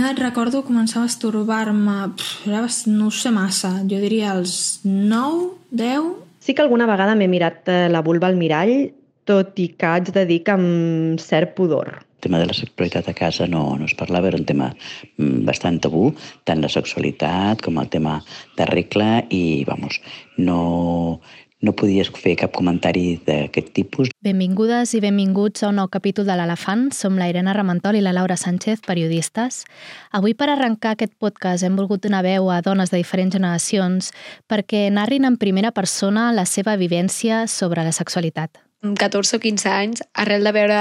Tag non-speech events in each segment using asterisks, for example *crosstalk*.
edat recordo començar a masturbar-me? Era, no ho sé massa, jo diria als 9, 10... Sí que alguna vegada m'he mirat eh, la vulva al mirall, tot i que haig de dir que amb cert pudor. El tema de la sexualitat a casa no, no es parlava, era un tema mm, bastant tabú, tant la sexualitat com el tema de regla i, vamos, no, no podies fer cap comentari d'aquest tipus. Benvingudes i benvinguts a un nou capítol de l'Elefant. Som la Irene Ramentol i la Laura Sánchez, periodistes. Avui, per arrencar aquest podcast, hem volgut donar veu a dones de diferents generacions perquè narrin en primera persona la seva vivència sobre la sexualitat. 14 o 15 anys, arrel de veure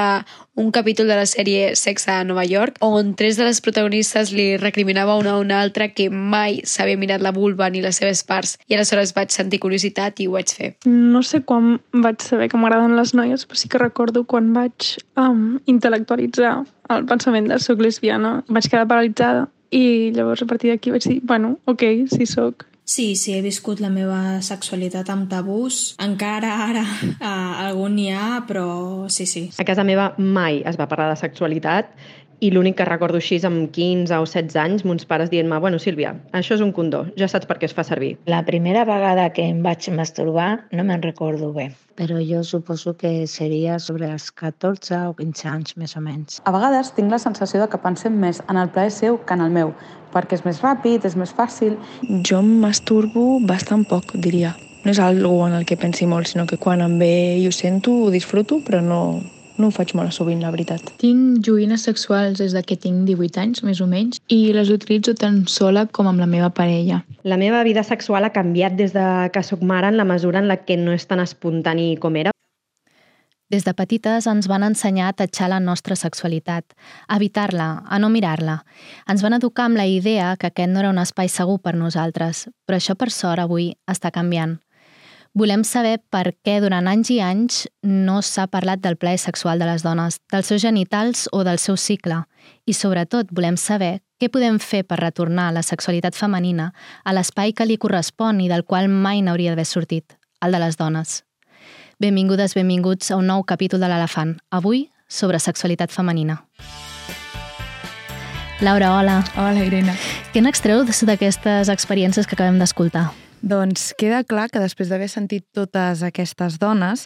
un capítol de la sèrie Sex a Nova York, on tres de les protagonistes li recriminava una a una altra que mai s'havia mirat la vulva ni les seves parts, i aleshores vaig sentir curiositat i ho vaig fer. No sé quan vaig saber que m'agraden les noies, però sí que recordo quan vaig um, intel·lectualitzar el pensament de soc lesbiana. Vaig quedar paralitzada i llavors a partir d'aquí vaig dir, bueno, ok, sí sóc. Sí, sí, he viscut la meva sexualitat amb tabús. Encara ara eh, algun n'hi ha, però sí, sí. A casa meva mai es va parlar de sexualitat i l'únic que recordo així és amb 15 o 16 anys, mons pares dient-me bueno, Sílvia, això és un condó, ja saps per què es fa servir. La primera vegada que em vaig masturbar no me'n recordo bé, però jo suposo que seria sobre els 14 o 15 anys, més o menys. A vegades tinc la sensació de que pensem més en el plaer seu que en el meu, perquè és més ràpid, és més fàcil. Jo em masturbo bastant poc, diria. No és algo en el que pensi molt, sinó que quan em ve i ho sento, ho disfruto, però no, no ho faig molt sovint, la veritat. Tinc joguines sexuals des de que tinc 18 anys, més o menys, i les utilitzo tant sola com amb la meva parella. La meva vida sexual ha canviat des de que sóc mare en la mesura en la que no és tan espontani com era. Des de petites ens van ensenyar a tatxar la nostra sexualitat, a evitar-la, a no mirar-la. Ens van educar amb la idea que aquest no era un espai segur per nosaltres, però això per sort avui està canviant. Volem saber per què durant anys i anys no s'ha parlat del plaer sexual de les dones, dels seus genitals o del seu cicle. I sobretot volem saber què podem fer per retornar la sexualitat femenina a l'espai que li correspon i del qual mai n'hauria d'haver sortit, el de les dones. Benvingudes, benvinguts a un nou capítol de l'Elefant. Avui, sobre sexualitat femenina. Laura, hola. Hola, Irene. Què n'extreu d'aquestes experiències que acabem d'escoltar? Doncs queda clar que després d'haver sentit totes aquestes dones,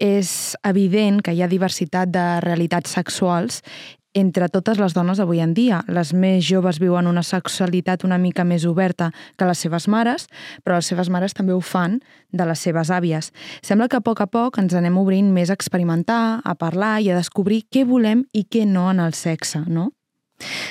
és evident que hi ha diversitat de realitats sexuals entre totes les dones avui en dia. Les més joves viuen una sexualitat una mica més oberta que les seves mares, però les seves mares també ho fan de les seves àvies. Sembla que a poc a poc ens anem obrint més a experimentar, a parlar i a descobrir què volem i què no en el sexe, no?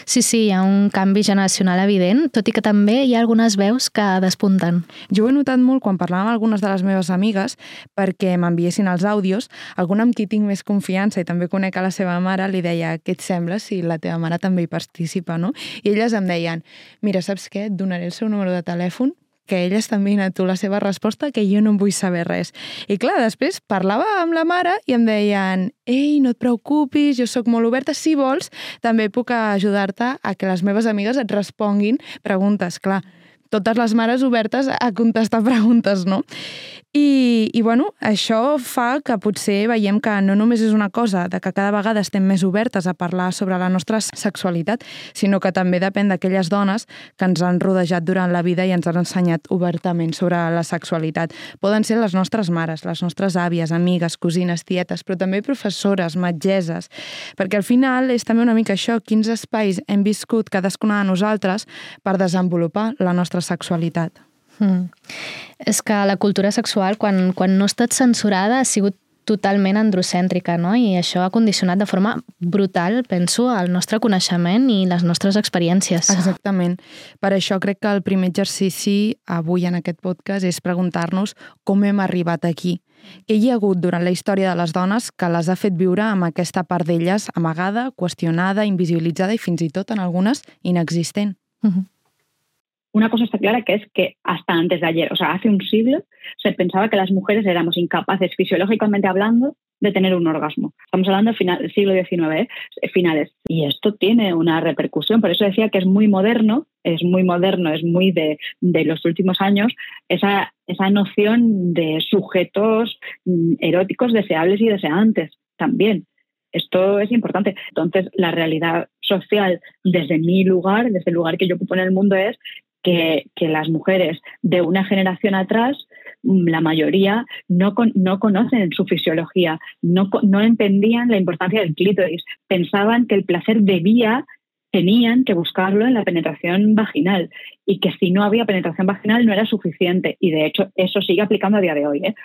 Sí, sí, hi ha un canvi generacional evident, tot i que també hi ha algunes veus que despunten. Jo ho he notat molt quan parlàvem amb algunes de les meves amigues perquè m'enviessin els àudios. Alguna amb qui tinc més confiança i també conec a la seva mare li deia què et sembla si la teva mare també hi participa, no? I elles em deien, mira, saps què? Et donaré el seu número de telèfon que elles t'envien a tu la seva resposta que jo no en vull saber res. I clar, després parlava amb la mare i em deien ei, no et preocupis, jo sóc molt oberta, si vols, també puc ajudar-te a que les meves amigues et responguin preguntes. Clar, totes les mares obertes a contestar *laughs* preguntes, no? I, I, bueno, això fa que potser veiem que no només és una cosa de que cada vegada estem més obertes a parlar sobre la nostra sexualitat, sinó que també depèn d'aquelles dones que ens han rodejat durant la vida i ens han ensenyat obertament sobre la sexualitat. Poden ser les nostres mares, les nostres àvies, amigues, cosines, tietes, però també professores, metgeses, perquè al final és també una mica això, quins espais hem viscut cadascuna de nosaltres per desenvolupar la nostra sexualitat. Mm. És que la cultura sexual, quan, quan no ha estat censurada, ha sigut totalment androcèntrica, no? I això ha condicionat de forma brutal, penso, el nostre coneixement i les nostres experiències. Exactament. Per això crec que el primer exercici avui en aquest podcast és preguntar-nos com hem arribat aquí. Què hi ha hagut durant la història de les dones que les ha fet viure amb aquesta part d'elles amagada, qüestionada, invisibilitzada i fins i tot en algunes inexistent? Mm -hmm. Una cosa está clara que es que hasta antes de ayer, o sea, hace un siglo, se pensaba que las mujeres éramos incapaces fisiológicamente hablando de tener un orgasmo. Estamos hablando del siglo XIX, ¿eh? finales. Y esto tiene una repercusión. Por eso decía que es muy moderno, es muy moderno, es muy de, los últimos años, esa, esa noción de sujetos mm, eróticos deseables y deseantes también. Esto es importante. Entonces, la realidad social desde mi lugar, desde el lugar que yo ocupo en el mundo, es que, las mujeres de una generación atrás mm, la mayoría no, no conocen su fisiología, no, no entendían la importancia del clítoris, pensaban que el placer debía tenían que buscarlo en la penetración vaginal y que si no había penetración vaginal no era suficiente. Y de hecho eso sigue aplicando a día de hoy. ¿eh?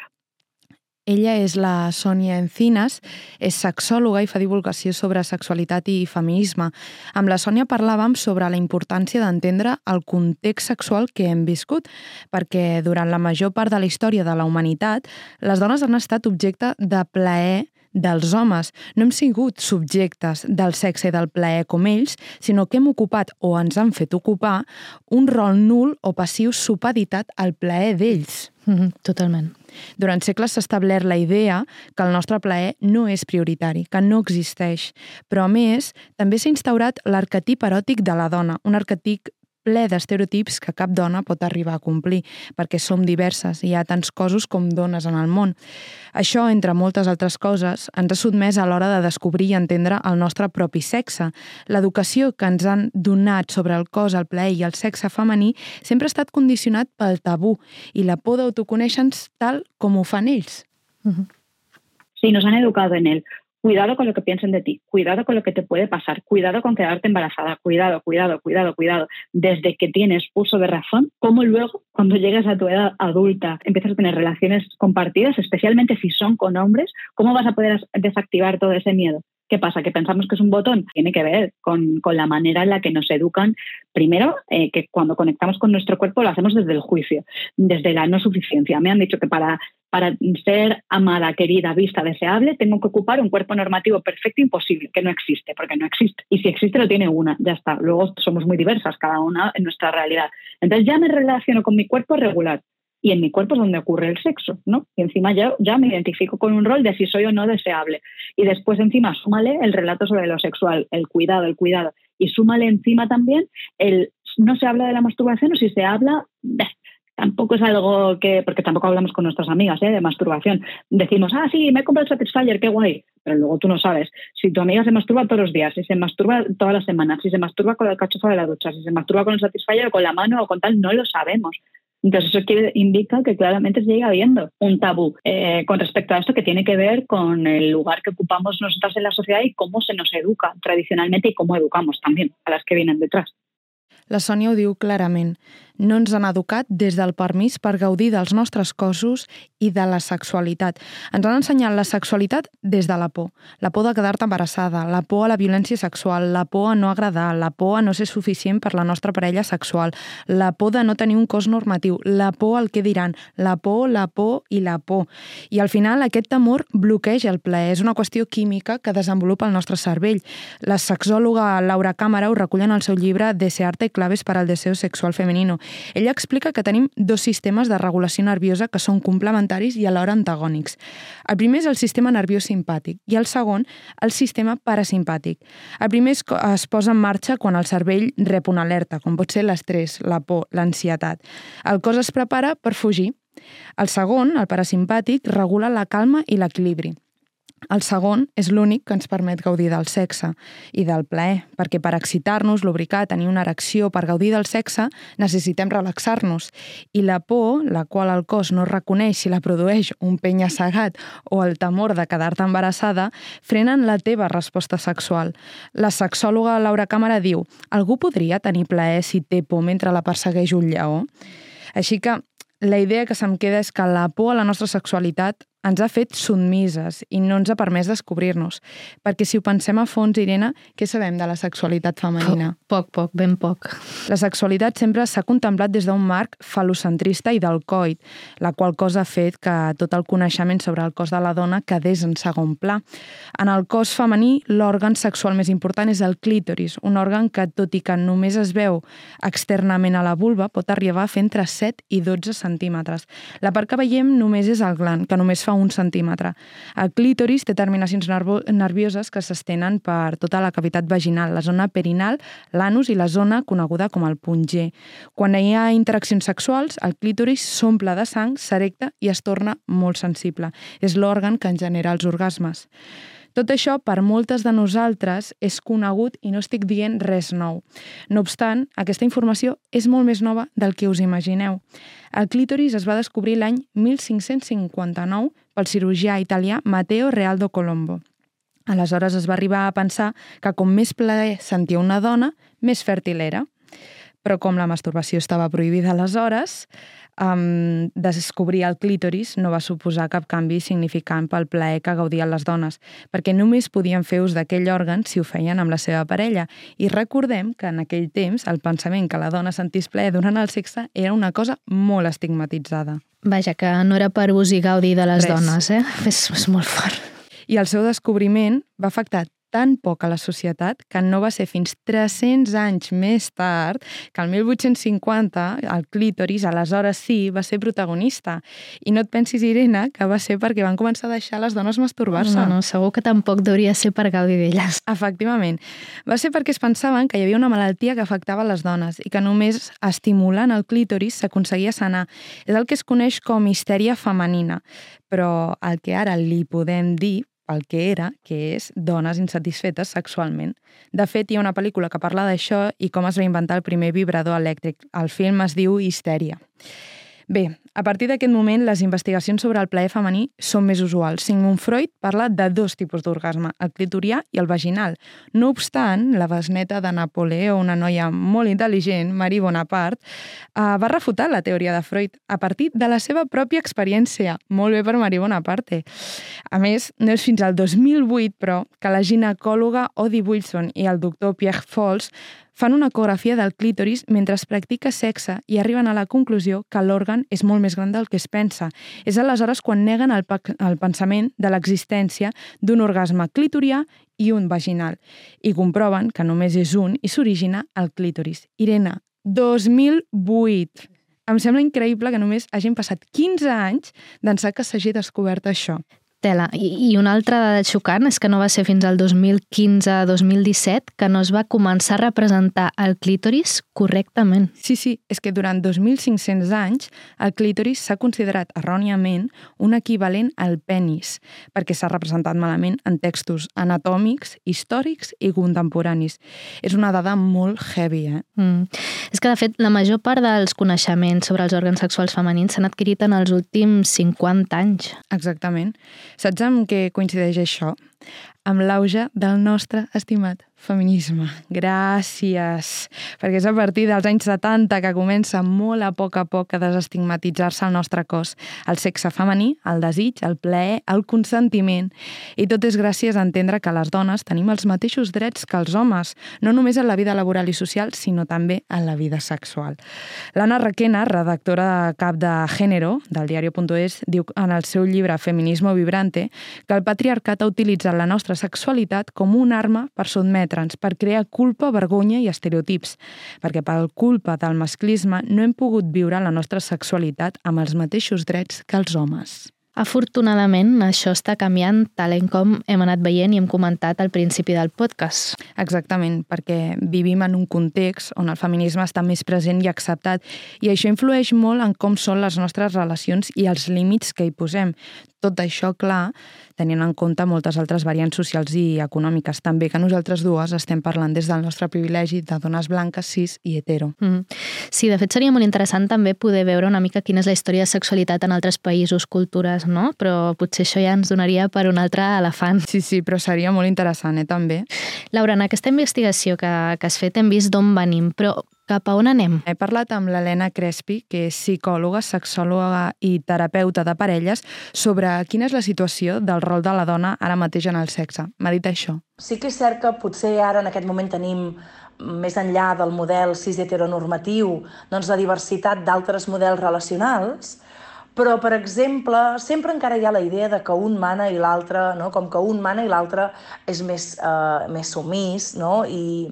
Ella és la Sònia Encinas, és sexòloga i fa divulgació sobre sexualitat i feminisme. Amb la Sònia parlàvem sobre la importància d'entendre el context sexual que hem viscut, perquè durant la major part de la història de la humanitat, les dones han estat objecte de plaer dels homes. No hem sigut subjectes del sexe i del plaer com ells, sinó que hem ocupat o ens han fet ocupar un rol nul o passiu supeditat al plaer d'ells. Mm -hmm, totalment. Durant segles s'ha establert la idea que el nostre plaer no és prioritari, que no existeix. Però, a més, també s'ha instaurat l'arquetip eròtic de la dona, un arquetip ple d'estereotips que cap dona pot arribar a complir, perquè som diverses i hi ha tants cossos com dones en el món. Això, entre moltes altres coses, ens ha sotmès a l'hora de descobrir i entendre el nostre propi sexe. L'educació que ens han donat sobre el cos, el plaer i el sexe femení sempre ha estat condicionat pel tabú i la por d'autoconèixer-nos tal com ho fan ells. Uh -huh. Sí, nos han educado en él. Cuidado con lo que piensen de ti, cuidado con lo que te puede pasar, cuidado con quedarte embarazada, cuidado, cuidado, cuidado, cuidado, desde que tienes uso de razón, como luego cuando llegas a tu edad adulta empiezas a tener relaciones compartidas, especialmente si son con hombres, ¿cómo vas a poder desactivar todo ese miedo? ¿Qué pasa? Que pensamos que es un botón. Tiene que ver con, con la manera en la que nos educan. Primero, eh, que cuando conectamos con nuestro cuerpo lo hacemos desde el juicio, desde la no suficiencia. Me han dicho que para, para ser amada, querida, vista, deseable, tengo que ocupar un cuerpo normativo perfecto imposible, que no existe, porque no existe. Y si existe, lo tiene una, ya está. Luego somos muy diversas, cada una en nuestra realidad. Entonces ya me relaciono con mi cuerpo regular y en mi cuerpo es donde ocurre el sexo, ¿no? Y encima ya, ya me identifico con un rol de si soy o no deseable. Y después encima súmale el relato sobre lo sexual, el cuidado, el cuidado. Y súmale encima también el no se habla de la masturbación o si se habla, tampoco es algo que, porque tampoco hablamos con nuestras amigas ¿eh? de masturbación. Decimos, ah, sí, me he comprado el Satisfyer, qué guay. Pero luego tú no sabes si tu amiga se masturba todos los días, si se masturba todas las semanas, si se masturba con el cachofa de la ducha, si se masturba con el Satisfyer o con la mano o con tal, no lo sabemos. Entonces, eso quiere, indica que claramente sigue habiendo un tabú eh, con respecto a esto que tiene que ver con el lugar que ocupamos nosotras en la sociedad y cómo se nos educa tradicionalmente y cómo educamos también a las que vienen detrás. La Sònia ho diu. No ens han educat des del permís per gaudir dels nostres cossos i de la sexualitat. Ens han ensenyat la sexualitat des de la por. La por de quedar-te embarassada, la por a la violència sexual, la por a no agradar, la por a no ser suficient per la nostra parella sexual, la por de no tenir un cos normatiu, la por al que diran, la por, la por i la por. I al final aquest temor bloqueja el plaer. És una qüestió química que desenvolupa el nostre cervell. La sexòloga Laura Càmera ho recull en el seu llibre Desearte claves para el deseo sexual femenino. Ella explica que tenim dos sistemes de regulació nerviosa que són complementaris i alhora antagònics. El primer és el sistema nerviós simpàtic i el segon, el sistema parasimpàtic. El primer es, posa en marxa quan el cervell rep una alerta, com pot ser l'estrès, la por, l'ansietat. El cos es prepara per fugir. El segon, el parasimpàtic, regula la calma i l'equilibri. El segon és l'únic que ens permet gaudir del sexe i del plaer, perquè per excitar-nos, lubricar, tenir una erecció, per gaudir del sexe, necessitem relaxar-nos. I la por, la qual el cos no reconeix si la produeix un penya assegat o el temor de quedar-te embarassada, frenen la teva resposta sexual. La sexòloga Laura Càmera diu «Algú podria tenir plaer si té por mentre la persegueix un lleó?» Així que la idea que se'm queda és que la por a la nostra sexualitat ens ha fet submises i no ens ha permès descobrir-nos. Perquè si ho pensem a fons, Irene, què sabem de la sexualitat femenina? Poc, poc, ben poc. La sexualitat sempre s'ha contemplat des d'un marc falocentrista i del coit, la qual cosa ha fet que tot el coneixement sobre el cos de la dona quedés en segon pla. En el cos femení, l'òrgan sexual més important és el clítoris, un òrgan que, tot i que només es veu externament a la vulva, pot arribar a fer entre 7 i 12 centímetres. La part que veiem només és el gland, que només fa un centímetre. El clítoris té terminacions nervioses que s'estenen per tota la cavitat vaginal, la zona perinal, l'anus i la zona coneguda com el punt G. Quan hi ha interaccions sexuals, el clítoris s'omple de sang, s'erecta i es torna molt sensible. És l'òrgan que en genera els orgasmes. Tot això, per moltes de nosaltres, és conegut i no estic dient res nou. No obstant, aquesta informació és molt més nova del que us imagineu. El clítoris es va descobrir l'any 1559 pel cirurgià italià Matteo Realdo Colombo. Aleshores es va arribar a pensar que com més plaer sentia una dona, més fèrtil era. Però com la masturbació estava prohibida aleshores, um, descobrir el clítoris no va suposar cap canvi significant pel plaer que gaudien les dones, perquè només podien fer ús d'aquell òrgan si ho feien amb la seva parella. I recordem que en aquell temps el pensament que la dona sentís plaer durant el sexe era una cosa molt estigmatitzada. Vaja, que no era per ús i gaudi de les Res. dones, eh? *laughs* És, és molt fort. I el seu descobriment va afectar tan poc a la societat que no va ser fins 300 anys més tard que el 1850 el clítoris, aleshores sí, va ser protagonista. I no et pensis, Irene, que va ser perquè van començar a deixar les dones masturbar-se. No, no, segur que tampoc hauria ser per gaudir d'elles. Efectivament. Va ser perquè es pensaven que hi havia una malaltia que afectava les dones i que només estimulant el clítoris s'aconseguia sanar. És el que es coneix com histèria femenina, però el que ara li podem dir el que era, que és dones insatisfetes sexualment. De fet, hi ha una pel·lícula que parla d'això i com es va inventar el primer vibrador elèctric. El film es diu Histèria. Bé, a partir d'aquest moment, les investigacions sobre el plaer femení són més usuals. Sigmund Freud parla de dos tipus d'orgasme, el clitorià i el vaginal. No obstant, la besneta de Napoleó, una noia molt intel·ligent, Marie Bonaparte, eh, va refutar la teoria de Freud a partir de la seva pròpia experiència. Molt bé per Marie Bonaparte. A més, no és fins al 2008, però, que la ginecòloga Odie Wilson i el doctor Pierre Fols fan una ecografia del clítoris mentre es practica sexe i arriben a la conclusió que l'òrgan és molt més gran del que es pensa. És aleshores quan neguen el, el pensament de l'existència d'un orgasme clitorià i un vaginal i comproven que només és un i s'origina al clítoris. Irene, 2008. Em sembla increïble que només hagin passat 15 anys d'ençà que s'hagi descobert això. Tela. I, I una altra dada xocant és que no va ser fins al 2015-2017 que no es va començar a representar el clítoris correctament. Sí, sí, és que durant 2.500 anys el clítoris s'ha considerat erròniament un equivalent al penis, perquè s'ha representat malament en textos anatòmics, històrics i contemporanis. És una dada molt heavy, eh? Mm. És que, de fet, la major part dels coneixements sobre els òrgans sexuals femenins s'han adquirit en els últims 50 anys. Exactament. Saps amb què coincideix això? Amb l'auge del nostre estimat feminisme. Gràcies. Perquè és a partir dels anys 70 que comença molt a poc a poc a desestigmatitzar-se el nostre cos. El sexe femení, el desig, el plaer, el consentiment. I tot és gràcies a entendre que les dones tenim els mateixos drets que els homes, no només en la vida laboral i social, sinó també en la vida sexual. L'Anna Requena, redactora cap de Género, del diario.es, diu en el seu llibre Feminismo Vibrante que el patriarcat ha utilitzat la nostra sexualitat com una arma per sotmetre'ns, per crear culpa, vergonya i estereotips, perquè per culpa del masclisme no hem pogut viure la nostra sexualitat amb els mateixos drets que els homes. Afortunadament, això està canviant tal com hem anat veient i hem comentat al principi del podcast. Exactament, perquè vivim en un context on el feminisme està més present i acceptat i això influeix molt en com són les nostres relacions i els límits que hi posem. Tot això, clar, tenint en compte moltes altres variants socials i econòmiques. També que nosaltres dues estem parlant des del nostre privilegi de dones blanques, cis i hetero. Mm. Sí, de fet seria molt interessant també poder veure una mica quina és la història de sexualitat en altres països, cultures, no? Però potser això ja ens donaria per un altre elefant. Sí, sí, però seria molt interessant, eh, també. Laura, en aquesta investigació que, que has fet hem vist d'on venim, però cap a on anem? He parlat amb l'Helena Crespi, que és psicòloga, sexòloga i terapeuta de parelles, sobre quina és la situació del rol de la dona ara mateix en el sexe. M'ha dit això. Sí que és cert que potser ara en aquest moment tenim més enllà del model cis heteronormatiu, doncs la diversitat d'altres models relacionals, però, per exemple, sempre encara hi ha la idea de que un mana i l'altre, no? com que un mana i l'altre és més, eh, més sumís, no? i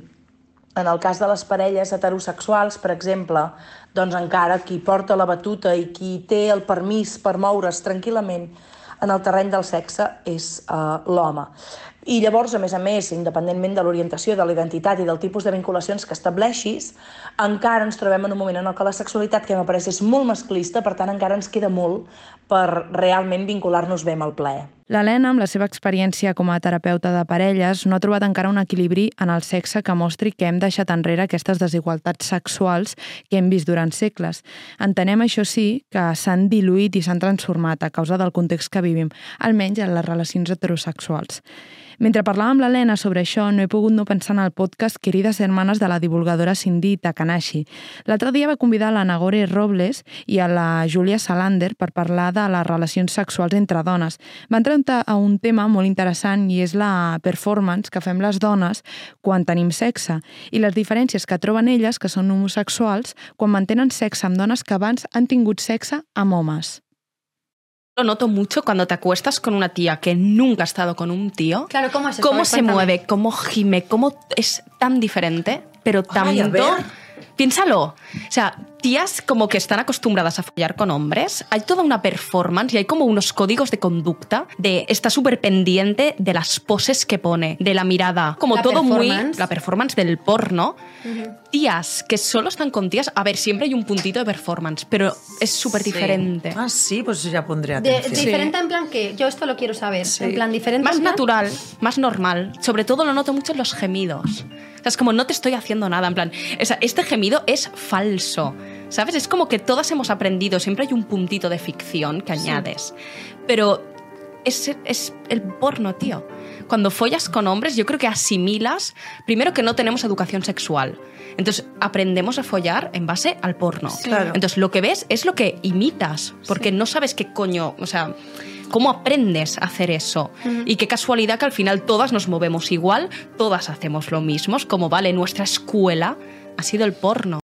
en el cas de les parelles heterosexuals, per exemple, doncs encara qui porta la batuta i qui té el permís per moure's tranquil·lament en el terreny del sexe és uh, l'home. I llavors, a més a més, independentment de l'orientació, de la identitat i del tipus de vinculacions que estableixis, encara ens trobem en un moment en el que la sexualitat que m'apareix és molt masclista, per tant encara ens queda molt per realment vincular-nos bé amb el plaer. L'Helena, amb la seva experiència com a terapeuta de parelles, no ha trobat encara un equilibri en el sexe que mostri que hem deixat enrere aquestes desigualtats sexuals que hem vist durant segles. Entenem, això sí, que s'han diluït i s'han transformat a causa del context que vivim, almenys en les relacions heterosexuals. Mentre parlàvem amb l'Helena sobre això, no he pogut no pensar en el podcast Querides Hermanes de la divulgadora Cindy Takanashi. L'altre dia va convidar la Nagore Robles i a la Julia Salander per parlar de les relacions sexuals entre dones. Van entrar a un tema molt interessant i és la performance que fem les dones quan tenim sexe i les diferències que troben elles, que són homosexuals, quan mantenen sexe amb dones que abans han tingut sexe amb homes. Lo noto mucho cuando te acuestas con una tía que nunca ha estado con un tío. Claro, ¿cómo es eso? Cómo se cuéntame. mueve, cómo gime, cómo es tan diferente, pero Ay, a tanto. ver. Piénsalo. O sea, tías como que están acostumbradas a follar con hombres, hay toda una performance y hay como unos códigos de conducta de está súper pendiente de las poses que pone, de la mirada, como La todo muy performance. la performance del porno. Tías que solo están con tías, a ver, siempre hay un puntito de performance, pero es súper diferente. Ah, sí, pues ya pondré De- atención. diferente en plan que yo esto lo quiero saber. Sí. En plan diferente. Más en plan- natural, más normal. Sobre todo lo noto mucho en los gemidos. O sea, es como no te estoy haciendo nada. En plan, este gemido es falso. ¿Sabes? Es como que todas hemos aprendido. Siempre hay un puntito de ficción que Sí. añades. Pero es, es el porno, tío. Cuando follas con hombres, yo creo que asimilas, primero que no tenemos educación sexual. Entonces aprendemos a follar en base al porno. Sí. Claro. Entonces lo que ves es lo que imitas, porque no sabes qué coño, o sea, cómo aprendes a hacer eso. Y qué casualidad que al final todas nos movemos igual, todas hacemos lo mismo, es como vale, nuestra escuela ha sido el porno.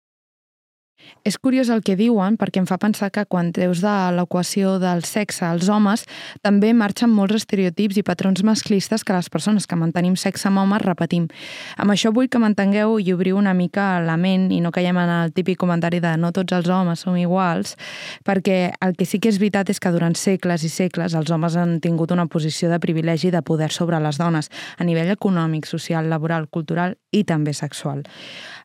És curiós el que diuen perquè em fa pensar que quan treus de l'equació del sexe als homes també marxen molts estereotips i patrons masclistes que les persones que mantenim sexe amb homes repetim. Amb això vull que m'entengueu i obriu una mica la ment i no caiem en el típic comentari de no tots els homes som iguals, perquè el que sí que és veritat és que durant segles i segles els homes han tingut una posició de privilegi de poder sobre les dones a nivell econòmic, social, laboral, cultural i també sexual.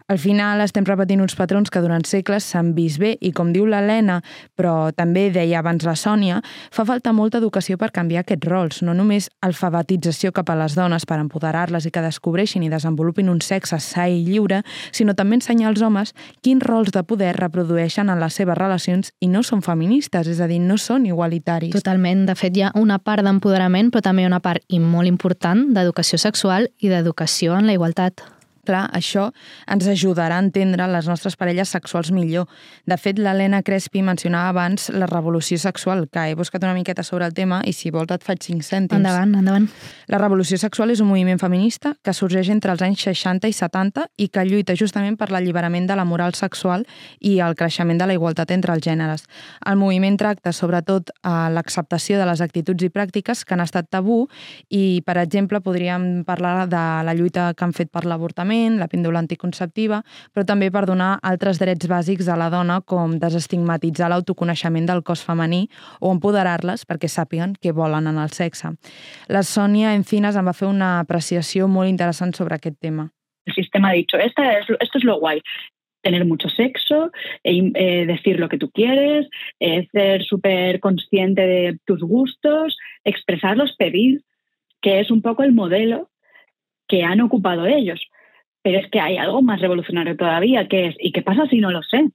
Al final estem repetint uns patrons que durant segles s'han vist bé i, com diu l'Helena, però també deia abans la Sònia, fa falta molta educació per canviar aquests rols, no només alfabetització cap a les dones per empoderar-les i que descobreixin i desenvolupin un sexe sa i lliure, sinó també ensenyar als homes quins rols de poder reprodueixen en les seves relacions i no són feministes, és a dir, no són igualitaris. Totalment. De fet, hi ha una part d'empoderament, però també una part i molt important d'educació sexual i d'educació en la igualtat. Clar, això ens ajudarà a entendre les nostres parelles sexuals millor. De fet, l'Helena Crespi mencionava abans la revolució sexual, que he buscat una miqueta sobre el tema i si vols et faig 5 cèntims. Endavant, endavant. La revolució sexual és un moviment feminista que sorgeix entre els anys 60 i 70 i que lluita justament per l'alliberament de la moral sexual i el creixement de la igualtat entre els gèneres. El moviment tracta sobretot a l'acceptació de les actituds i pràctiques que han estat tabú i, per exemple, podríem parlar de la lluita que han fet per l'avortament, la píndola anticonceptiva, però també per donar altres drets bàsics a la dona com desestigmatitzar l'autoconeixement del cos femení o empoderar-les perquè sàpiguen què volen en el sexe. La Sònia Encinas em va fer una apreciació molt interessant sobre aquest tema. El sistema ha dicho, Esta es, esto es lo guay, tener mucho sexo, eh, eh, decir lo que tú quieres, eh, ser súper consciente de tus gustos, expresarlos, pedir, que es un poco el modelo que han ocupado ellos. Pero es que hay algo más revolucionario todavía, que es, ¿y qué pasa si no lo sé?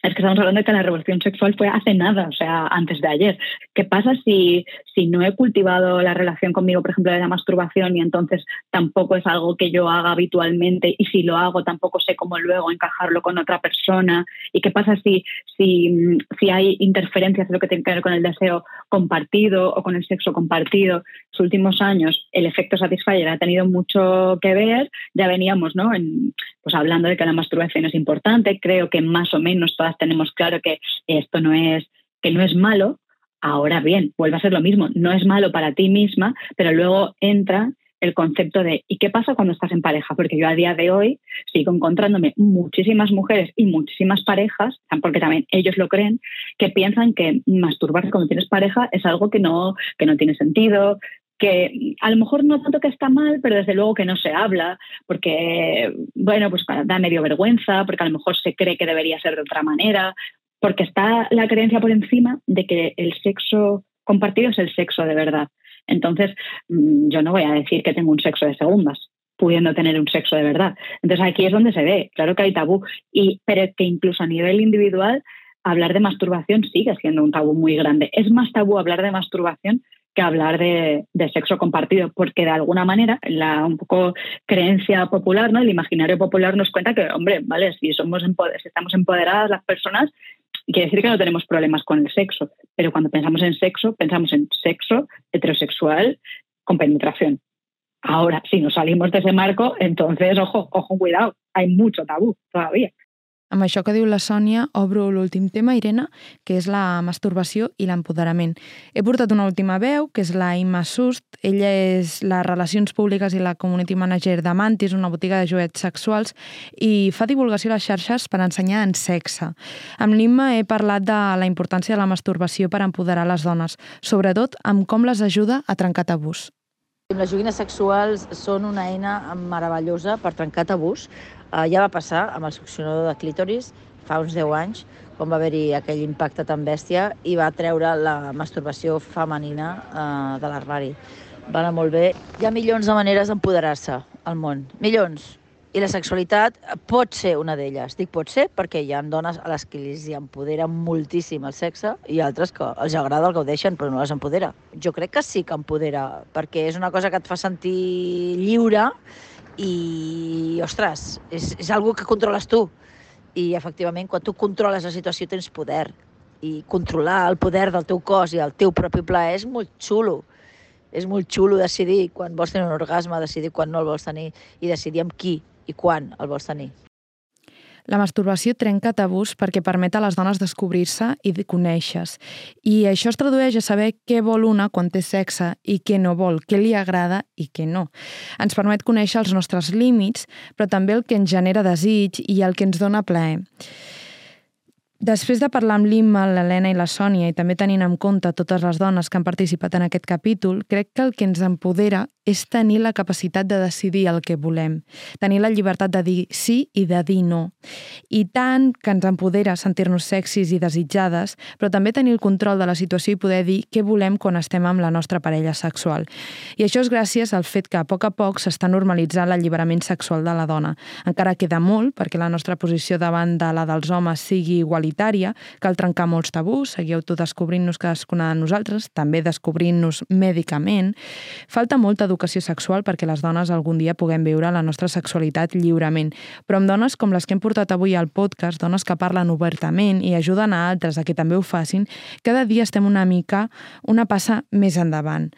Es que estamos hablando de que la revolución sexual fue hace nada, o sea, antes de ayer. ¿Qué pasa si, si no he cultivado la relación conmigo, por ejemplo, de la masturbación y entonces tampoco es algo que yo haga habitualmente y si lo hago tampoco sé cómo luego encajarlo con otra persona? ¿Y qué pasa si, si, si hay interferencias de lo que tiene que ver con el deseo compartido o con el sexo compartido? Los últimos años el efecto Satisfyer ha tenido mucho que ver, ya veníamos ¿no? en, pues hablando de que la masturbación es importante, creo que más o menos tenemos claro que esto no es, que no es malo, ahora bien, vuelve a ser lo mismo, no es malo para ti misma, pero luego entra el concepto de ¿y qué pasa cuando estás en pareja? Porque yo a día de hoy sigo encontrándome muchísimas mujeres y muchísimas parejas, porque también ellos lo creen, que piensan que masturbarse cuando tienes pareja es algo que no, que no tiene sentido, que a lo mejor no tanto que está mal, pero desde luego que no se habla, porque, bueno, pues da medio vergüenza, porque a lo mejor se cree que debería ser de otra manera, porque está la creencia por encima de que el sexo compartido es el sexo de verdad. Entonces, mm, yo no voy a decir que tengo un sexo de segundas, pudiendo tener un sexo de verdad. Entonces aquí es donde se ve, claro que hay tabú, y, pero que incluso a nivel individual hablar de masturbación sigue siendo un tabú muy grande. Es más tabú hablar de masturbación que hablar de, sexo compartido, porque de alguna manera la un poco creencia popular, ¿no? El imaginario popular nos cuenta que, hombre, vale, si somos empoder si estamos empoderadas las personas, quiere decir que no tenemos problemas con el sexo, pero cuando pensamos en sexo, pensamos en sexo heterosexual con penetración. Ahora, si nos salimos de ese marco, entonces, ojo, ojo, cuidado, hay mucho tabú todavía. Amb això que diu la Sònia, obro l'últim tema, Irene, que és la masturbació i l'empoderament. He portat una última veu, que és la Imma Sust. Ella és les relacions públiques i la community manager de Mantis, una botiga de joets sexuals, i fa divulgació a les xarxes per ensenyar en sexe. Amb l'Imma he parlat de la importància de la masturbació per empoderar les dones, sobretot amb com les ajuda a trencar tabús. Les joguines sexuals són una eina meravellosa per trencar tabús. Eh, ja va passar amb el succionador de clítoris fa uns 10 anys, quan va haver-hi aquell impacte tan bèstia i va treure la masturbació femenina eh, de l'armari. Va anar molt bé. Hi ha milions de maneres d'empoderar-se al món. Milions. I la sexualitat pot ser una d'elles. Dic pot ser perquè hi ha dones a les que els empodera moltíssim el sexe i altres que els agrada el gaudeixen però no les empodera. Jo crec que sí que empodera perquè és una cosa que et fa sentir lliure i, ostres, és, és algo que controles tu. I, efectivament, quan tu controles la situació tens poder. I controlar el poder del teu cos i el teu propi plaer és molt xulo. És molt xulo decidir quan vols tenir un orgasme, decidir quan no el vols tenir i decidir amb qui i quan el vols tenir. La masturbació trenca tabús perquè permet a les dones descobrir-se i conèixer-se. I això es tradueix a saber què vol una quan té sexe i què no vol, què li agrada i què no. Ens permet conèixer els nostres límits, però també el que ens genera desig i el que ens dona plaer. Després de parlar amb l'Imma, l'Helena i la Sònia i també tenint en compte totes les dones que han participat en aquest capítol, crec que el que ens empodera és tenir la capacitat de decidir el que volem, tenir la llibertat de dir sí i de dir no. I tant que ens empodera sentir-nos sexis i desitjades, però també tenir el control de la situació i poder dir què volem quan estem amb la nostra parella sexual. I això és gràcies al fet que a poc a poc s'està normalitzant l'alliberament sexual de la dona. Encara queda molt perquè la nostra posició davant de la dels homes sigui igualitària, cal trencar molts tabús, seguir autodescobrint-nos cadascuna de nosaltres, també descobrint-nos mèdicament. Falta molta educació sexual perquè les dones algun dia puguem viure la nostra sexualitat lliurement. Però amb dones com les que hem portat avui al podcast, dones que parlen obertament i ajuden a altres a que també ho facin, cada dia estem una mica una passa més endavant.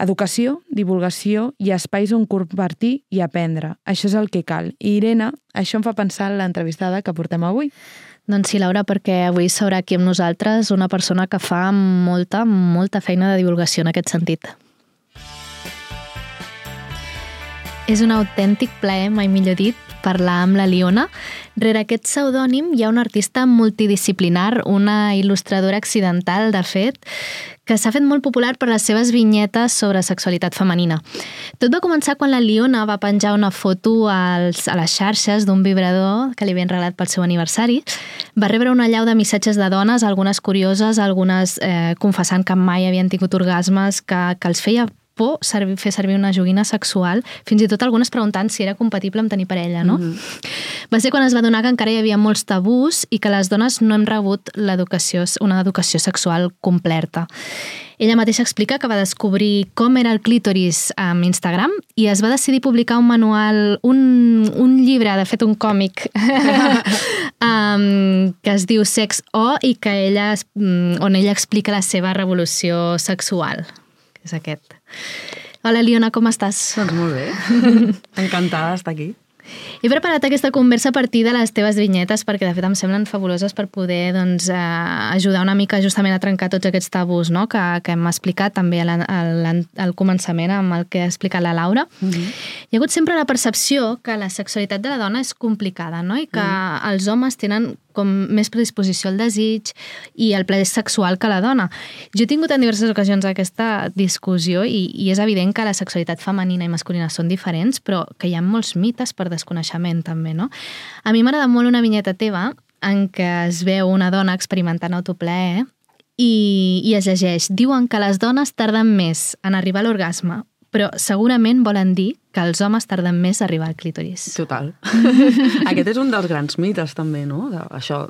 Educació, divulgació i espais on compartir i aprendre. Això és el que cal. I Irene, això em fa pensar en l'entrevistada que portem avui. Doncs sí, Laura, perquè avui s'haurà aquí amb nosaltres una persona que fa molta, molta feina de divulgació en aquest sentit. És un autèntic plaer, mai millor dit, parlar amb la Liona. Rere aquest pseudònim hi ha una artista multidisciplinar, una il·lustradora accidental, de fet, que s'ha fet molt popular per les seves vinyetes sobre sexualitat femenina. Tot va començar quan la Liona va penjar una foto als, a les xarxes d'un vibrador que li havien regalat pel seu aniversari. Va rebre una llau de missatges de dones, algunes curioses, algunes eh, confessant que mai havien tingut orgasmes, que, que els feia por servir, fer servir una joguina sexual, fins i tot algunes preguntant si era compatible amb tenir parella, no? Mm -hmm. Va ser quan es va donar que encara hi havia molts tabús i que les dones no hem rebut l'educació, una educació sexual completa. Ella mateixa explica que va descobrir com era el clítoris amb Instagram i es va decidir publicar un manual, un, un llibre, de fet un còmic, *laughs* um, que es diu Sex O i que ella, mm, on ella explica la seva revolució sexual. És aquest. Hola, Liona, com estàs? Doncs molt bé. *laughs* Encantada d'estar aquí. He preparat aquesta conversa a partir de les teves vinyetes perquè de fet em semblen fabuloses per poder doncs, eh, ajudar una mica justament a trencar tots aquests tabús no? que, que hem explicat també al, al, al començament amb el que ha explicat la Laura. Mm -hmm. Hi ha hagut sempre la percepció que la sexualitat de la dona és complicada no? i que mm. els homes tenen com més predisposició al desig i al plaer sexual que la dona. Jo he tingut en diverses ocasions aquesta discussió i, i és evident que la sexualitat femenina i masculina són diferents, però que hi ha molts mites per desconeixement també, no? A mi m'agrada molt una vinyeta teva en què es veu una dona experimentant autoplaer i, i es llegeix. Diuen que les dones tarden més en arribar a l'orgasme, però segurament volen dir que els homes tarden més a arribar al clítoris. Total. *laughs* Aquest és un dels grans mites, també, no? De, això,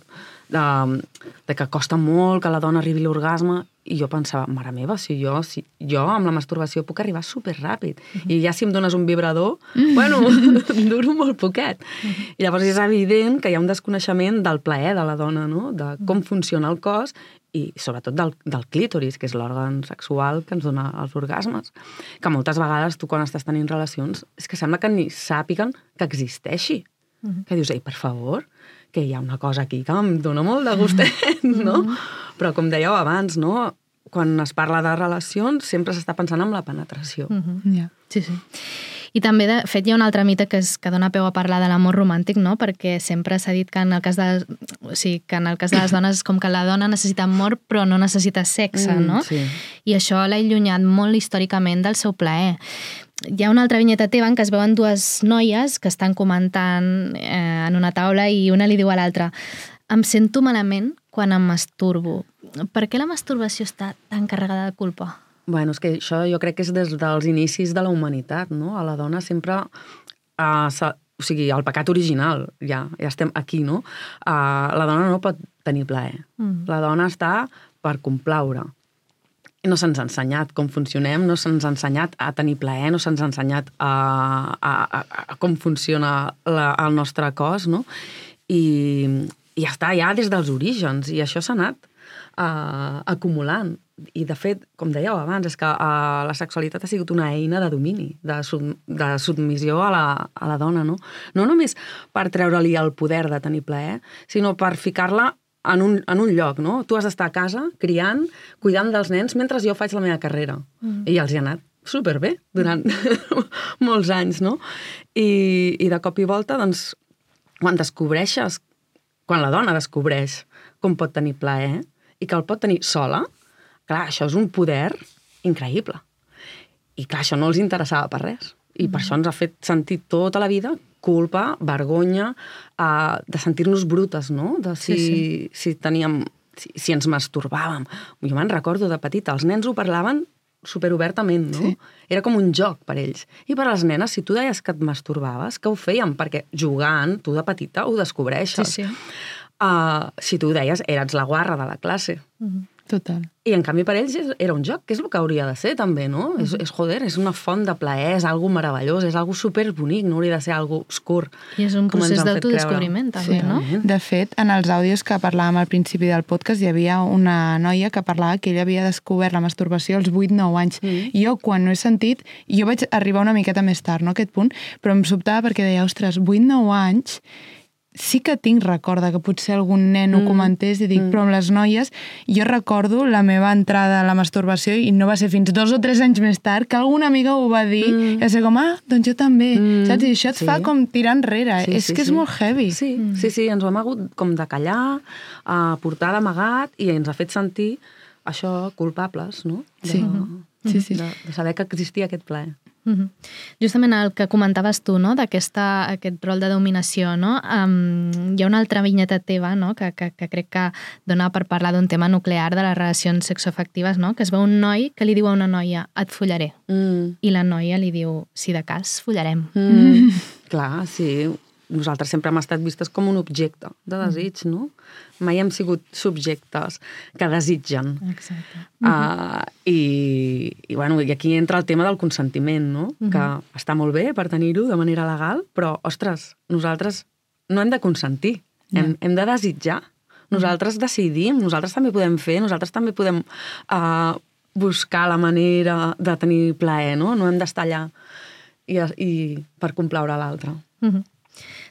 de, de que costa molt que la dona arribi a l'orgasme i jo pensava, mare meva, si jo, si jo amb la masturbació puc arribar super ràpid uh -huh. i ja si em dones un vibrador, bueno, *laughs* duro molt poquet. -huh. I llavors és evident que hi ha un desconeixement del plaer de la dona, no? de com funciona el cos i sobretot del, del clítoris, que és l'òrgan sexual que ens dona els orgasmes. Que moltes vegades tu quan estàs tenint relacions és que sembla que ni sàpiguen que existeixi. Uh -huh. Que dius, ei, per favor, que hi ha una cosa aquí que em dona molt de gustet, no? Però com dèieu abans, no? Quan es parla de relacions sempre s'està pensant en la penetració. Mm -hmm. yeah. Sí, sí. I també, de fet, hi ha un altre mite que, és, que dona peu a parlar de l'amor romàntic, no? Perquè sempre s'ha dit que en el cas de, o sigui, que en el cas de les dones és com que la dona necessita amor però no necessita sexe, Mm, no? sí. I això l'ha allunyat molt històricament del seu plaer. Hi ha una altra vinyeta teva en què es veuen dues noies que estan comentant eh, en una taula i una li diu a l'altra em sento malament quan em masturbo. Per què la masturbació està tan carregada de culpa? Bueno, és que això jo crec que és des dels inicis de la humanitat, no? A la dona sempre... Uh, sa, o sigui, el pecat original, ja, ja estem aquí, no? Uh, la dona no pot tenir plaer. Mm. La dona està per complaure. No se'ns ha ensenyat com funcionem, no se'ns ha ensenyat a tenir plaer, no se'ns ha ensenyat a, a, a, a com funciona la, el nostre cos, no? I, i està, ja des dels orígens, i això s'ha anat uh, acumulant. I, de fet, com dèieu abans, és que uh, la sexualitat ha sigut una eina de domini, de, sub, de submissió a la, a la dona, no? No només per treure-li el poder de tenir plaer, sinó per ficar-la en un, en un lloc, no? Tu has d'estar a casa, criant, cuidant dels nens, mentre jo faig la meva carrera. Mm. I els hi ha anat superbé durant *laughs* molts anys, no? I, I de cop i volta, doncs, quan descobreixes, quan la dona descobreix com pot tenir plaer i que el pot tenir sola, clar, això és un poder increïble. I clar, això no els interessava per res. I per això ens ha fet sentir tota la vida culpa, vergonya, uh, de sentir-nos brutes, no? De si, Sí, sí, si teníem... Si, si ens masturbàvem. Jo me'n recordo de petita, els nens ho parlaven superobertament, no? Sí. Era com un joc per ells. I per les nenes, si tu deies que et masturbaves, que ho feien? Perquè jugant, tu de petita ho descobreixes. Sí, sí. Uh, si tu deies, eres la guarra de la classe. Total. I en canvi per ells era un joc, que és el que hauria de ser també, no? és, és, joder, és una font de plaer, és algo meravellós, és algo superbonic, no hauria de ser algo obscur. I és un procés d'autodescobriment, també, no? De fet, en els àudios que parlàvem al principi del podcast hi havia una noia que parlava que ella havia descobert la masturbació als 8-9 anys. Mm. Jo, quan no he sentit, jo vaig arribar una miqueta més tard, no, a aquest punt, però em sobtava perquè deia, ostres, 8-9 anys sí que tinc record de que potser algun nen mm. ho comentés i dic, mm. però amb les noies jo recordo la meva entrada a la masturbació i no va ser fins dos o tres anys més tard que alguna amiga ho va dir mm. i va ser com, ah, doncs jo també mm. saps? I això et Sí. fa com tirar enrere Sí, és sí, que és sí. molt heavy Sí, mm. sí, sí, ens ho hem hagut com de callar, a portar d'amagat i ens ha fet sentir això culpables, no? De, Sí. Sí, sí. De, de saber que existia aquest plaer. Mm -hmm. Justament el que comentaves tu, no?, d'aquesta aquest rol de dominació, no? Um, hi ha una altra vinyeta teva, no?, que, que, que crec que dona per parlar d'un tema nuclear de les relacions sexoafectives, no?, que es veu un noi que li diu a una noia, et follaré. Mm. I la noia li diu, si de cas, follarem. Mm. Clar, sí. Nosaltres sempre hem estat vistes com un objecte de desig, no? Mai hem sigut subjectes que desitgen. Exacte. Uh, i, i, bueno, i aquí entra el tema del consentiment, no? Mhm. Que està molt bé per tenir-ho de manera legal, però, ostres, nosaltres no hem de consentir, hem, hem de desitjar. Nosaltres decidim, nosaltres també podem fer, nosaltres també podem uh, buscar la manera de tenir plaer, no? No hem d'estar allà i, i per complaure l'altre. Mhm.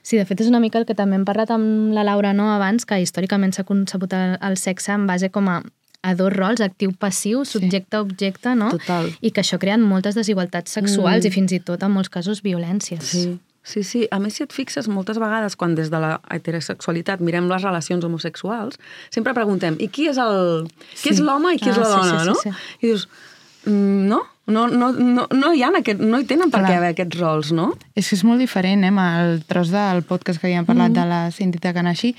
Sí, de fet és una mica el que també hem parlat amb la Laura no, abans, que històricament s'ha concebut el, sexe en base com a, a dos rols, actiu-passiu, subjecte-objecte, no? Total. I que això crea moltes desigualtats sexuals Mm. i fins i tot, en molts casos, violències. Sí, sí, sí. A més, si et fixes, moltes vegades, quan des de la heterosexualitat mirem les relacions homosexuals, sempre preguntem, i qui és el... Qui Sí. és l'home i qui Ah, és la sí, dona, sí, sí, no? sí. I dius, mm, no, no, no, no, no hi ha aquest, no hi tenen per Clar. què haver aquests rols, no? És que és molt diferent, eh? amb el tros del podcast que havíem parlat mm. de la Cinti Takanashi,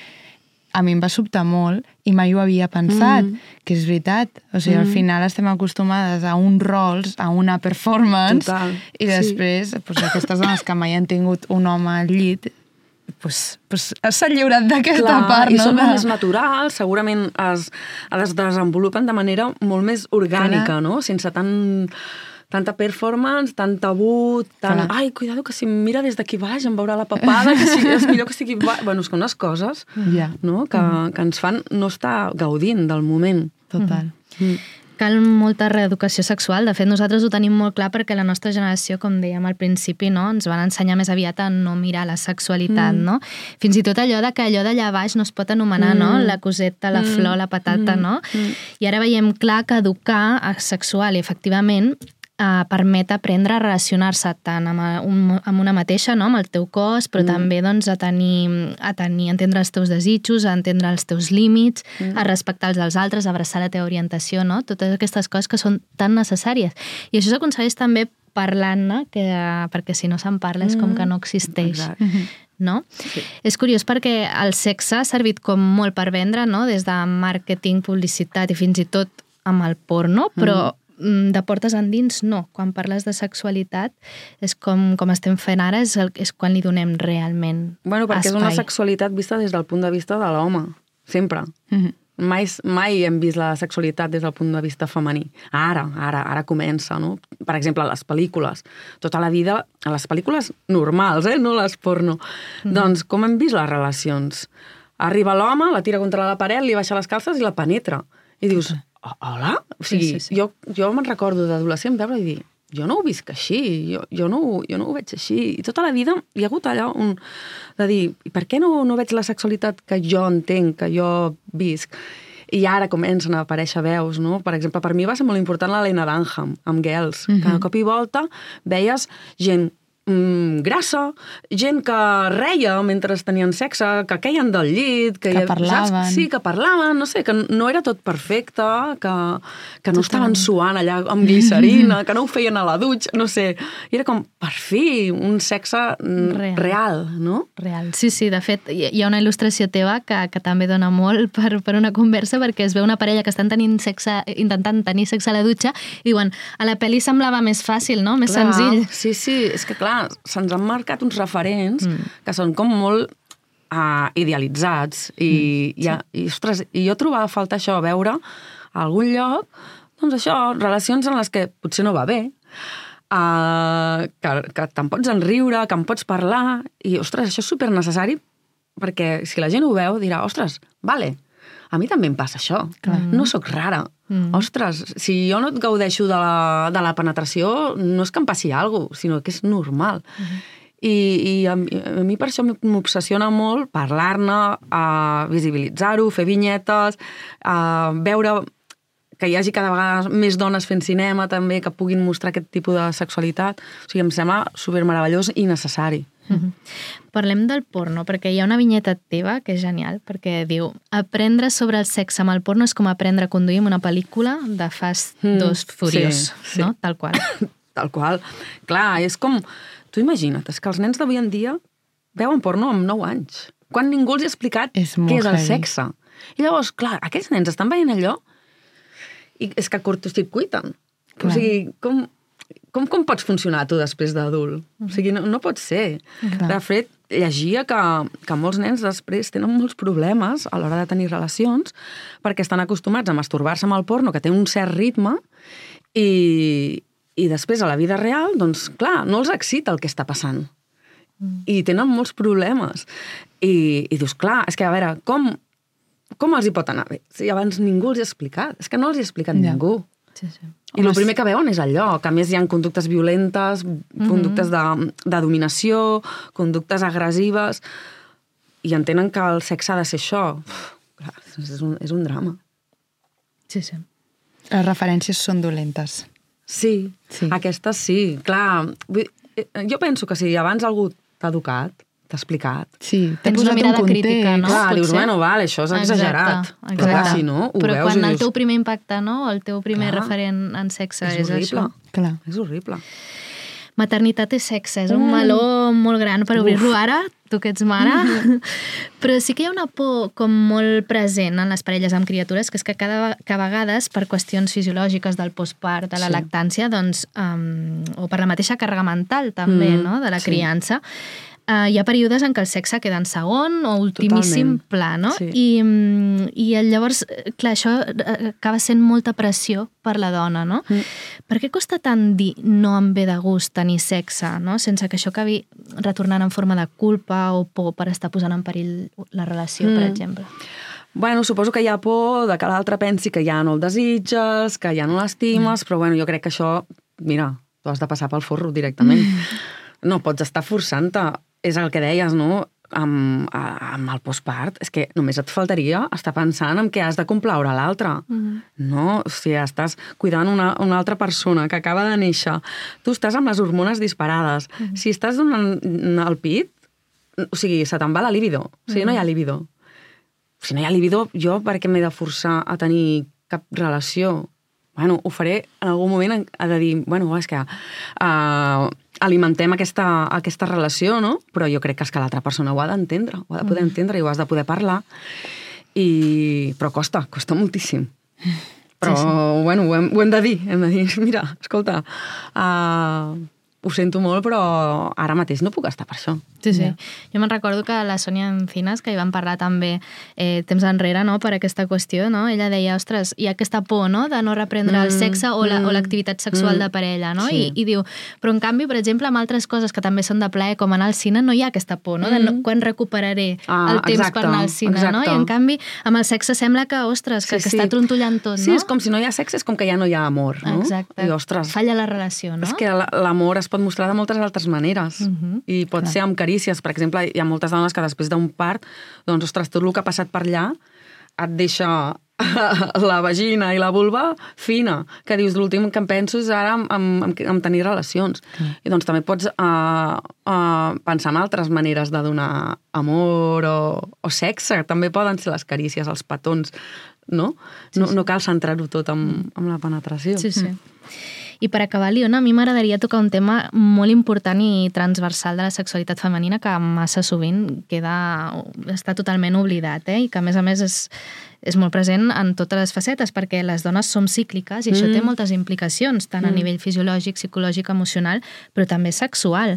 a mi em va sobtar molt i mai ho havia pensat, Mm. que és veritat. O sigui, al Mm. final estem acostumades a uns rols, a una performance, Total, i sí. després pues, aquestes dones que mai han tingut un home al llit pues, pues, s'ha lliurat d'aquesta part, i no? són De- més naturals, segurament es, es desenvolupen de manera molt més orgànica, Clar. no? Sense tant tanta performance, tant tabú, tant... Clar. Ai, cuidado, que si em mira des d'aquí baix em veurà la papada, que si, és millor que estigui. Bueno, és que unes coses Ja. no? que, que ens fan no estar gaudint del moment. Total. Mm. Cal molta reeducació sexual. De fet, nosaltres ho tenim molt clar perquè la nostra generació, com dèiem al principi, no, ens van ensenyar més aviat a no mirar la sexualitat, Mm. no? Fins i tot allò de que allò d'allà baix no es pot anomenar, no? Mm. La coseta, la Mm. flor, la patata, Mm. no? Mm. I ara veiem clar que educar a sexual i efectivament eh, permet aprendre a relacionar-se tant amb, a- un, amb una mateixa, no? amb el teu cos, però Mm. també doncs, a, tenir, a tenir, a entendre els teus desitjos, a entendre els teus límits, Mm. a respectar els dels altres, a abraçar la teva orientació, no? totes aquestes coses que són tan necessàries. I això s'aconsegueix també parlant-ne, que, perquè si no se'n parla és com Mm. que no existeix. Exacte. *laughs* No? Sí. És curiós perquè el sexe ha servit com molt per vendre, no? des de màrqueting, publicitat i fins i tot amb el porno, però mm. De portes endins no. Quan parles de sexualitat és com, com estem fent ara, és, el, és quan li donem realment Bueno, perquè espai. és una sexualitat vista des del punt de vista de l'home, sempre. Mhm. Mai, mai hem vist la sexualitat des del punt de vista femení. Ara, ara, ara comença, no? Per exemple, les pel·lícules. Tota la vida, a les pel·lícules normals, eh? no les porno. Mhm. Doncs com hem vist les relacions? Arriba l'home, la tira contra la paret, li baixa les calces i la penetra. I dius, "Oh, hola? O Sí, sigui, sí, sí. jo, jo me'n recordo d'adolescent veure i dir, jo no ho visc així, jo, jo, no, jo no ho veig així. I tota la vida hi ha hagut allò un, de dir, "I per què no, no veig la sexualitat que jo entenc, que jo visc? I ara comencen a aparèixer veus, no? Per exemple, per mi va ser molt important l'Helena Dunham, amb Girls, que Mhm. de cop i volta veies gent mm, grassa, gent que reia mentre tenien sexe, que queien del llit, que, Que parlaven. Saps? Sí, que parlaven, no sé, que no era tot perfecte, que, que no estaven suant allà amb glicerina, *laughs* que no ho feien a la dutxa, no sé. I era com, per fi, un sexe mm, Real. real, no? Real. Sí, sí, de fet, hi ha una il·lustració teva que, que també dona molt *laughs* per, per una conversa perquè es veu una parella que estan tenint sexe, intentant tenir sexe a la dutxa i diuen, a la pel·li semblava més fàcil, no? Més Clar, senzill. Sí, sí, és que clar, se'ns han marcat uns referents mm. que són com molt uh, idealitzats i, mm, sí. i, i, ostres, i jo trobava a faltar això, veure a algun lloc, doncs això, relacions en les que potser no va bé, uh, que, que te'n pots enriure, que en pots parlar, i ostres, això és super necessari perquè si la gent ho veu dirà, ostres, vale, a mi també em passa això, Clar. no sóc rara. Mm. Ostres, si jo no et gaudeixo de la, de la penetració, no és que em passi alguna cosa, sinó que és normal. I, i a, mi- a mi per això m'obsessiona molt parlar-ne, a visibilitzar-ho, fer vinyetes, a veure que hi hagi cada vegada més dones fent cinema també, que puguin mostrar aquest tipus de sexualitat. O sigui, em sembla supermeravellós i necessari. Mhm. Parlem del porno, perquè hi ha una vinyeta teva que és genial, perquè diu aprendre sobre el sexe amb el porno és com aprendre a conduir amb una pel·lícula de Fast Mm, dos Furiós, sí, sí. no? Tal qual. *coughs* Tal qual. Clar, és com... Tu imagina't, és que els nens d'avui en dia veuen porno amb 9 anys, quan ningú els ha explicat És què és el heavy. sexe. I llavors, clar, aquells nens estan veient allò i és que cortocircuiten. O Clar. sigui, com, com, com pots funcionar tu després d'adult? O sigui, no, no pot ser. Clar. De fet, llegia que, que molts nens després tenen molts problemes a l'hora de tenir relacions perquè estan acostumats a masturbar-se amb el porno, que té un cert ritme, i, i després a la vida real, doncs clar, no els excita el que està passant. I tenen molts problemes. I, i dius, clar, és que a veure, com, com els hi pot anar bé? Si abans ningú els hi ha explicat. És que no els hi ha explicat Ja. ningú. Sí, sí. I el primer que veuen és allò, que a més hi ha conductes violentes, conductes de, de dominació, conductes agressives, i entenen que el sexe ha de ser això. Uf, clar, és, un, és un drama. Sí, sí. Les referències són dolentes. Sí, sí. aquestes sí. Clar, vull, eh, jo penso que si abans algú t'ha educat, t'ha explicat... Sí, Tens una mirada crítica, no? Clar, dius, Potser. bueno, vale, això és exagerat. Exacte, Però clar, si no, ho Però veus quan i el dius... teu primer impacte, no? El teu primer Clar. referent en sexe és, és horrible. això. Clar. És horrible. Maternitat i sexe és un Mm. meló molt gran per obrir-lo ara. tu que ets mare, *laughs* però sí que hi ha una por com molt present en les parelles amb criatures, que és que cada que a vegades, per qüestions fisiològiques del postpart, de la Sí. lactància, doncs, um, o per la mateixa càrrega mental també, Mm, no?, de la sí. criança, Uh, hi ha períodes en què el sexe queda en segon o ultimíssim Totalment. pla, no? Sí. I, mm, I eh, llavors, eh, clar, això eh, acaba sent molta pressió per la dona, no? Mm. Per què costa tant dir no em ve de gust tenir sexe, no? Sense que això acabi retornant en forma de culpa o por per estar posant en perill la relació, mm. per Mm. exemple? Bueno, suposo que hi ha por de que l'altre pensi que ja no el desitges, que ja no l'estimes, però bueno, jo crec que això, mira, tu has de passar pel forro directament. No pots estar forçant-te. És el que deies, no? Amb, a- amb el postpart, és que només et faltaria estar pensant en què has de complaure l'altre. Mm. No, o sigui, estàs cuidant una, una altra persona que acaba de néixer. Tu estàs amb les hormones disparades. Mhm. Si estàs donant el pit, o sigui, se te'n va la libido. O sigui, no hi ha Mhm. libido. Si no hi ha libido, jo per què m'he de forçar a tenir cap relació? Bueno, ho faré en algun moment, en- ha de dir, bueno, és que uh, alimentem aquesta, aquesta relació, no? Però jo crec que és que l'altra persona ho ha d'entendre, ho ha de poder Mm. entendre i ho has de poder parlar. I... Però costa, costa moltíssim. Però, Sí, sí. bueno, ho hem, ho hem de dir, hem de dir, *laughs* mira, escolta, uh, ho sento molt, però ara mateix no puc estar per això. Sí, sí. Jo me'n recordo que la Sònia Encinas, que hi van parlar també eh, temps enrere no, per aquesta qüestió, no? ella deia, ostres, hi ha aquesta por no? de no reprendre mm, el Mm, sexe o la- o mm, l'activitat sexual mm, de parella, no? sí. I, I diu, però en canvi, per exemple, amb altres coses que també són de plaer, com anar al cine, no hi ha aquesta por, no? De no, Mm. quan recuperaré Ah, el temps exacte, per anar al cine, no? exacte. I en canvi, amb el sexe sembla que, ostres, que, que està trontollant tot, Sí, no? és com si no hi ha sexe, és com que ja no hi ha amor, no? Exacte. I, ostres, Falla la relació, no? és que la- l'amor es pot mostrar de moltes altres maneres. Mhm. I pot Clar. ser amb carícies. Per exemple, hi ha moltes dones que després d'un part, doncs, ostres, tot el que ha passat per allà et deixa *laughs* la vagina i la vulva fina, que dius, l'últim que em penso és ara en, en, en, en tenir relacions. I doncs també pots uh, uh, pensar en altres maneres de donar amor o, o sexe. També poden ser les carícies, els petons, no? Sí, no, sí. no cal centrar-ho tot amb, amb la penetració. Sí, sí. I per acabar, Liona, a mi m'agradaria tocar un tema molt important i transversal de la sexualitat femenina que massa sovint queda, està totalment oblidat, eh? i que a més a més és, és molt present en totes les facetes, perquè les dones som cícliques i això Mm. té moltes implicacions, tant a Mm. nivell fisiològic, psicològic, emocional, però també sexual.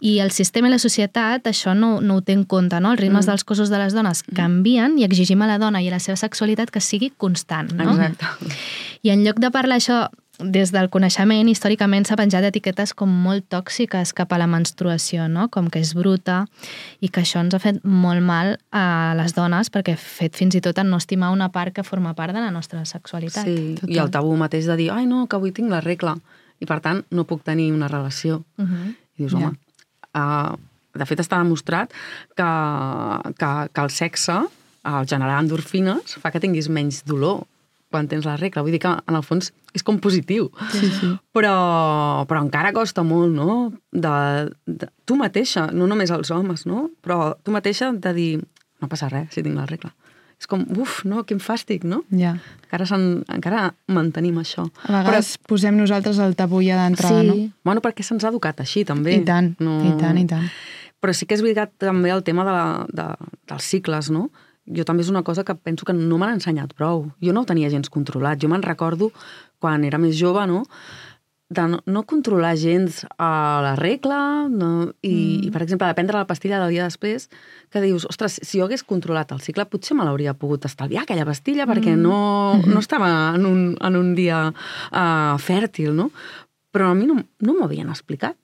I el sistema i la societat això no, no ho té en compte, no? Els ritmes Mm. dels cossos de les dones canvien i exigim a la dona i a la seva sexualitat que sigui constant, no? Exacte. I en lloc de parlar això des del coneixement, històricament s'ha penjat etiquetes com molt tòxiques cap a la menstruació, no? com que és bruta, i que això ens ha fet molt mal a les dones, perquè ha fet fins i tot en no estimar una part que forma part de la nostra sexualitat. Sí, i el tabú mateix de dir, ai no, que avui tinc la regla, i per tant no puc tenir una relació. Uh -huh. I dius, home, uh, de fet està demostrat que, que, que el sexe, el generar endorfines, fa que tinguis menys dolor quan tens la regla. Vull dir que, en el fons, és com positiu. Sí, sí. Però, però encara costa molt, no? De, de, tu mateixa, no només els homes, no? Però tu mateixa de dir, no passa res si tinc la regla. És com, uf, no, quin fàstic, no? Ja. Encara, encara mantenim això. A vegades Però... posem nosaltres el tabú ja d'entrada, sí. no? Bueno, perquè se'ns ha educat així, també. I tant, i tant, i tant. Però sí que és veritat també el tema de la, de, dels cicles, no? Jo també és una cosa que penso que no m'han ensenyat prou. Jo no ho tenia gens controlat. Jo me'n recordo, quan era més jove, no?, de no, no controlar gens a la regla no? I, mm. i, per exemple, de prendre la pastilla del dia després, que dius, ostres, si jo hagués controlat el cicle, potser me l'hauria pogut estalviar, aquella pastilla, perquè Mm. no, Mhm. no *laughs* estava en un, en un dia uh, fèrtil, no? Però a mi no, no m'ho havien explicat.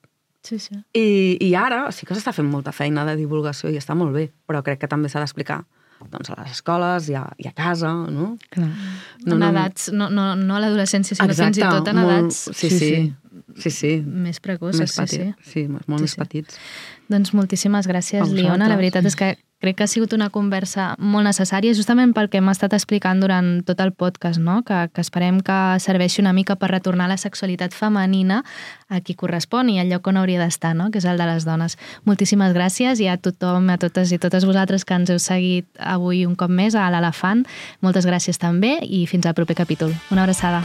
Sí, sí. I, I ara sí que s'està fent molta feina de divulgació i està molt bé, però crec que també s'ha d'explicar doncs, a les escoles i a, i a casa, no? Clar. No, en edats, no, no, no a l'adolescència, sinó Exacte, fins i tot en molt, edats sí, sí, sí, sí. més precoces, més sí, petit, sí. sí, molt Sí, més sí. petits. Doncs moltíssimes gràcies, Liona. La veritat és que crec que ha sigut una conversa molt necessària, justament pel que m'ha estat explicant durant tot el podcast, no? que, que esperem que serveixi una mica per retornar la sexualitat femenina a qui correspon i al lloc on hauria d'estar, no? que és el de les dones. Moltíssimes gràcies i a tothom, a totes i totes vosaltres que ens heu seguit avui un cop més a l'Elefant. Moltes gràcies també i fins al proper capítol. Una abraçada.